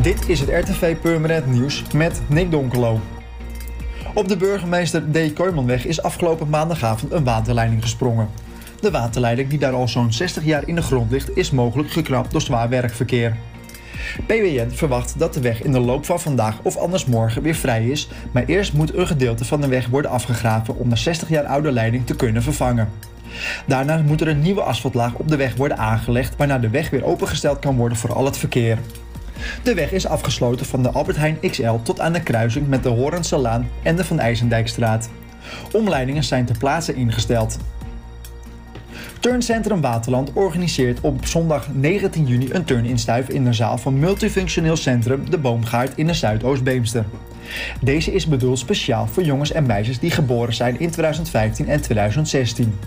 Dit is het RTV Permanent Nieuws met Nick Donkelo. Op de burgemeester D. Kooimanweg is afgelopen maandagavond een waterleiding gesprongen. De waterleiding, die daar al zo'n 60 jaar in de grond ligt, is mogelijk gekrapt door zwaar werkverkeer. PWN verwacht dat de weg in de loop van vandaag of anders morgen weer vrij is, maar eerst moet een gedeelte van de weg worden afgegraven om de 60 jaar oude leiding te kunnen vervangen. Daarna moet er een nieuwe asfaltlaag op de weg worden aangelegd, waarna de weg weer opengesteld kan worden voor al het verkeer. De weg is afgesloten van de Albert Heijn XL tot aan de kruising met de Horense en de Van IJsendijkstraat. Omleidingen zijn ter plaatse ingesteld. Turncentrum Waterland organiseert op zondag 19 juni een turninstuif in de zaal van multifunctioneel centrum De Boomgaard in de Zuidoost-Beemster. Deze is bedoeld speciaal voor jongens en meisjes die geboren zijn in 2015 en 2016.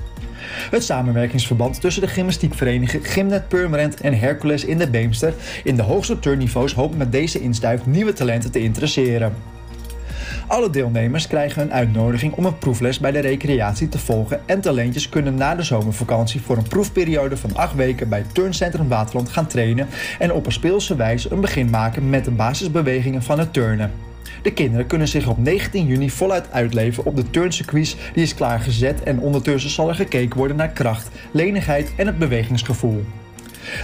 Het samenwerkingsverband tussen de gymnastiekvereniging Gymnet Purmerend en Hercules in de Beemster in de hoogste turnniveaus hoopt met deze instuif nieuwe talenten te interesseren. Alle deelnemers krijgen een uitnodiging om een proefles bij de recreatie te volgen en talentjes kunnen na de zomervakantie voor een proefperiode van 8 weken bij Turncentrum Waterland gaan trainen en op een speelse wijze een begin maken met de basisbewegingen van het turnen. De kinderen kunnen zich op 19 juni voluit uitleven op de turncircuits die is klaargezet en ondertussen zal er gekeken worden naar kracht, lenigheid en het bewegingsgevoel.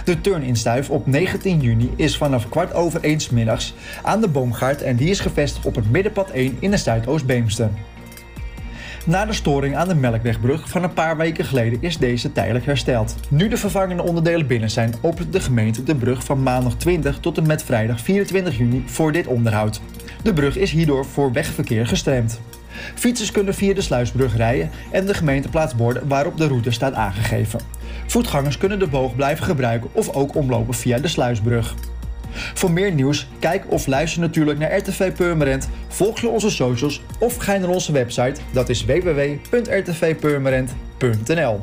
De turninstuif op 19 juni is vanaf kwart over 1 middags aan de Boomgaard en die is gevestigd op het middenpad 1 in de Zuidoost-Beemster. Na de storing aan de Melkwegbrug van een paar weken geleden is deze tijdelijk hersteld. Nu de vervangende onderdelen binnen zijn, opent de gemeente de brug van maandag 20 tot en met vrijdag 24 juni voor dit onderhoud. De brug is hierdoor voor wegverkeer gestremd. Fietsers kunnen via de sluisbrug rijden en de gemeente plaatst borden waarop de route staat aangegeven. Voetgangers kunnen de boog blijven gebruiken of ook omlopen via de sluisbrug. Voor meer nieuws, kijk of luister natuurlijk naar RTV Purmerend, volg je onze socials of ga naar onze website, dat is www.rtvpurmerend.nl.